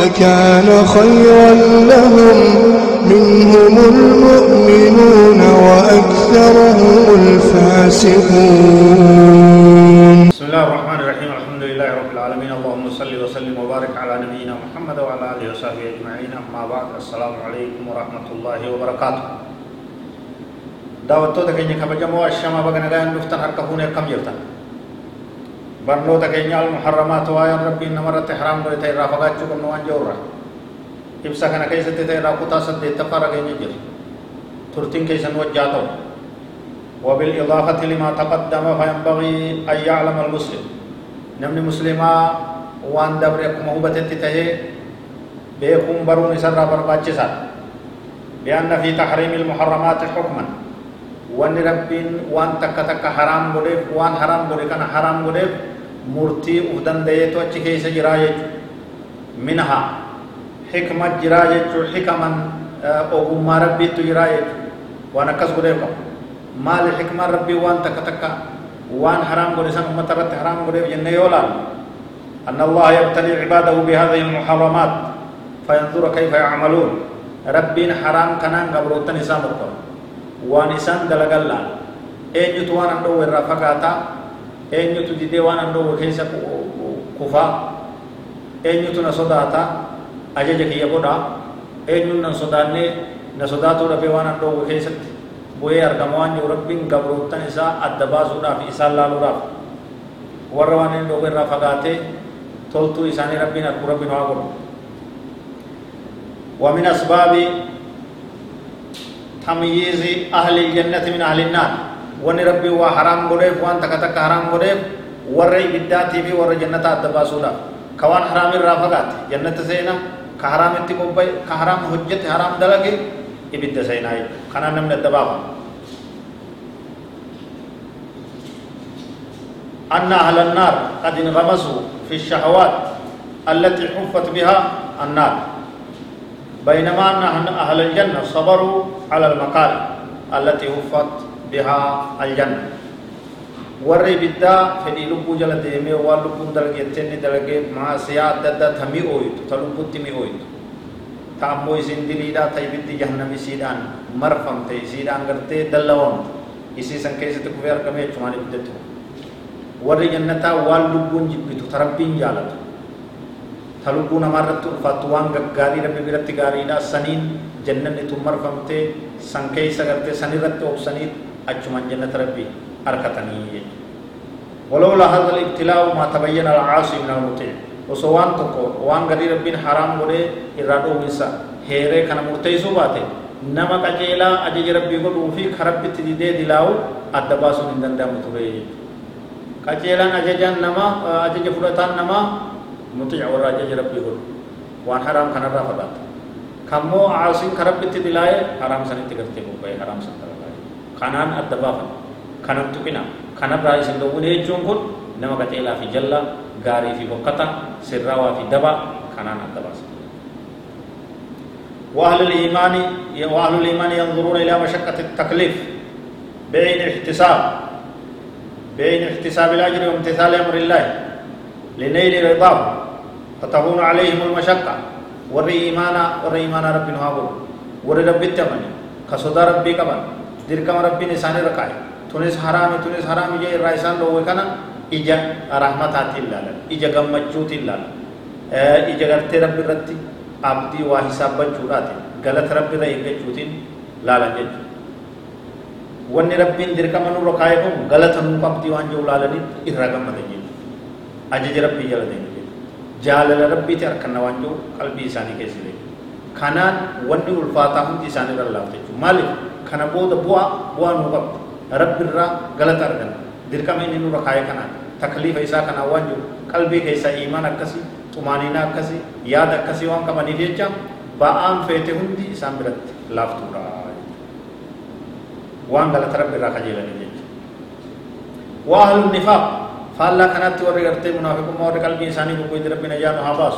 لكان خيرا لهم. منهم المؤمنون وأكثرهم الفاسقون. بسم الله الرحمن الرحيم. الحمد لله رب العالمين. اللهم صل وسلم وبارك على نبينا محمد وعلى آله وصحبه أجمعين. أما بعد السلام عليكم ورحمة الله وبركاته. دعوتو تكيني كبجمو الشما بغنا غان نفتن حركه كم جرتن barnoota keenya almuharramaat waayaan rabbiin namarratti haraam godhe ta'e irraa fagaachuu qabnu waan jirurra ibsa kana keessatti ta'e irraa kutaa saddeettaffaarra keenya jira turtiin keessan wajjaa ta'u وبالإضافة لما تقدم فينبغي أن يعلم المسلم نمني مسلما وان دبركم هو بتتته بيكم برون سر برباچسا بأن في تحريم المحرمات حكما وان ربين وان تك تك حرام غدف وان حرام غدف كان حرام غدف murtii uf dandayeetu achi keessa jiraa jechuudha minhaa xikma jiraa jechuudha xikaman ogummaa rabbiitu jiraa jechuudha waan akkas godhee qabu maali xikmaan rabbii waan takka takka godhe san ummata irratti haraam godheef jennee yoo laalu أن الله يبتلي عباده بهذه المحرمات فينظر كيف يعملون ربين حرام كنان قبروتن إسام القرآن وان إسان دلقلا أين يتوان عنده الرفقاتا eenyutu didee waan an dhowwe keessa kufaa eenyutu na sodaata ajaja kiyya godhaa eenyuun nan sodaannee na sodaatuu dhabee waan an dhowwe keessatti bu'ee argama waan jiru rabbiin gabroottan isaa adda baasuudhaaf isaan laaluudhaaf warra waan inni dhowwe irraa fagaatee toltuu isaanii rabbiin argu rabbiin waa godhu ومن أسباب تمييز أهل الجنة من أهل النار wani rabbii waa haraam godheef waan takka takka haraam godheef warra ibiddaatii fi warra jannataa adda baasuudhaaf ka waan haraam irraa fagaate jannata seena ka haraamitti qobba'e ka haraam hojjete haraam dalage ibidda seenaa jechuudha kanaan namni adda baafa أن أهل النار قد انغمسوا في الشهوات التي حفت بها النار بينما أن أهل الجنة صبروا على المكاره التي حفت بها الجنة warri ibiddaa fedhii lubbuu jala deemee waan lubbuun dalgeettee inni dalagee maasiyaa adda addaa ta mi'ooytu ta lubbuutti mi'ooytu ta ammoo isin diliidhaa ta ibiddi jahannami isiidhaan marfamte isiidhaan gartee dallawamte isii san keessatti kufee argamee jechumaan ibiddatti warri jannataa waan lubbuun jibbitu ta rabbiin jaalatu ta lubbuu namaarratti ulfaattu waan gaggaarii rabbi biratti gaariidhaa saniin jannanni tun marfamtee san keessa gartee sanirratti obsanii أجمع جنة ربي أركتني. ولولا هذا الابتلاء ما تبين العاصي من المطيع وسوان تكو وان غدي ربين حرام غدي إرادو منسا هيري كان مرتيسو باته نما كجيلا أجي ربي قد وفي خرب تدي دلاو أدباسو من دندا متوري كجيلا أججان نما أجج فرطان نما مطيع ورا ربي قد وان حرام كان رافضات كمو عاصي خرب تدلاي حرام سنتي گئے حرام سنتي kanaan adda baafan. Kanan tuqina. Kanarraa isin dhowwine jechuun kun nama qaceelaa fi jalla gaarii fi bokkata sirraawaa fi daba kanaan adda baasa. وأهل الإيمان وأهل الإيمان ينظرون إلى مشقة التكليف بين احتساب بين احتساب الأجر وامتثال أمر الله لنيل رضاه فتهون عليهم المشقة ور إيمانا إيمانا رب هابو ور رب التمن كصدى ربي dirqama rabbiin isaanirra kaa'e tunis haraami tunis haraami jee irraa isaan dhoowwe kana ija rahmataatti ilaalan ija gammachuuti ilaalan ija gartee rabbi irratti abdii waa hisaabbachuudhaati galata rabbi irra eeggachuutiin laalan jechuudha wanni rabbiin dirqama nurra kaa'e kun galata nuu qabdii waan jiru laalanitti irraa gammadan jechuudha ajaja rabbii jala deemu jechuudha jaalala rabbiiti harkanna waan jiru qalbii isaanii keessa deemu kanaan wanni ulfaataa hundi isaanirra laafte jechuudha kana booda bu'aa bu'aa nu qabdu rabbi irraa galata arganna dirqama inni nurra kaayee kanaan takliifa isaa kanaan waan jiru qalbii keessaa iimaan akkasii xumaaninaa akkasii yaada akkasii waan qabaniif jecha ba'aan feete hundi isaan biratti laaftuudha waan galata rabbi irraa kajeelanii jechuudha وأهل النفاق فالله كانت ورد غرتي منافقون ورد قلبي إنساني بقوي ربنا جانو هاباس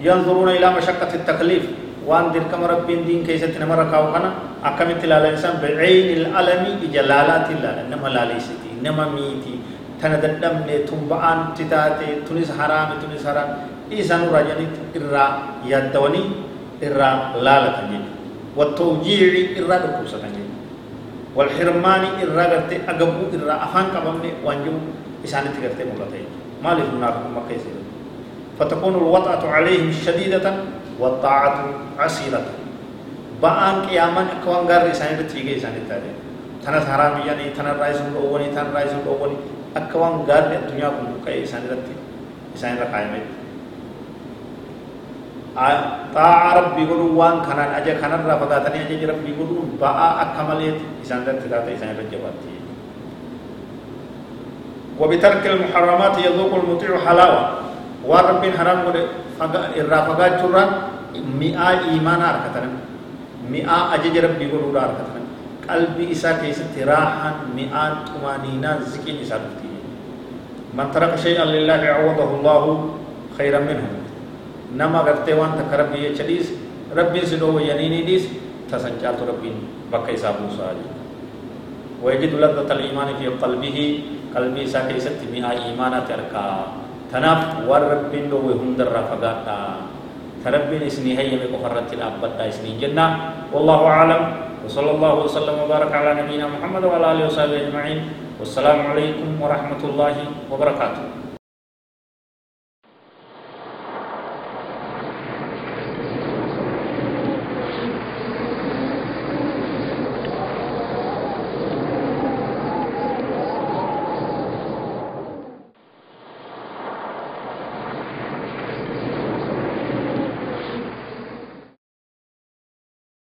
ينظرون إلى مشقة التكليف وان دير كما ربين دين كيسة نمر كاوكنا أكمل تلال إنسان بعين الألم إجلالات الله إنما لاليستي إنما ميتي تنددم تنبعان تتاتي تنس حرام تنس حرام إيسان راجعني إرى يدوني إرى لالة جيد والتوجيع إرى دكوسة جيد والحرمان إرى غرتي أقبو إرى أفان قبمني وانجو إساني تغرتي ملتين مالي منافق مكة فتكون الوطأة عليهم شديدة والطاعة عسيرة بآن قياما أكوان غار إساني تيجي إساني تاري تنا حرام يعني تنا رايس الأولي تنا رايس الأولي. أكوان غار الدنيا كم كي إساني رتي إساني رقائمة طاعة ربي قلوا وان كان أجا كان رفضاتني أجا ربي قلوا باء أكملت إساني رتي تاتي إساني رجباتي وبترك المحرمات يذوق المطيع حلاوة. ورب حرام الرافقات جران مئة إيمان أركتنا مئة أجج ربي قلوا أركتنا قلبي إسا كيست راحا مئة طمانينة زكين إسا دفتي من ترك شيئا لله عوضه الله خيرا منه نما غرتي وان تكربي يچديس ربي سدو ينيني ديس تسنجالت ربي بكي سابو ساجي ويجد لذة الإيمان في قلبه قلبي إسا كيست مئة إيمانة تركا تناف وربين دو هندر رفقاتا تربين إسني هي من قفرت إسني جنة. والله أعلم. وصلى الله وسلم وبارك على نبينا محمد وعلى آله وصحبه أجمعين. والسلام عليكم ورحمة الله وبركاته.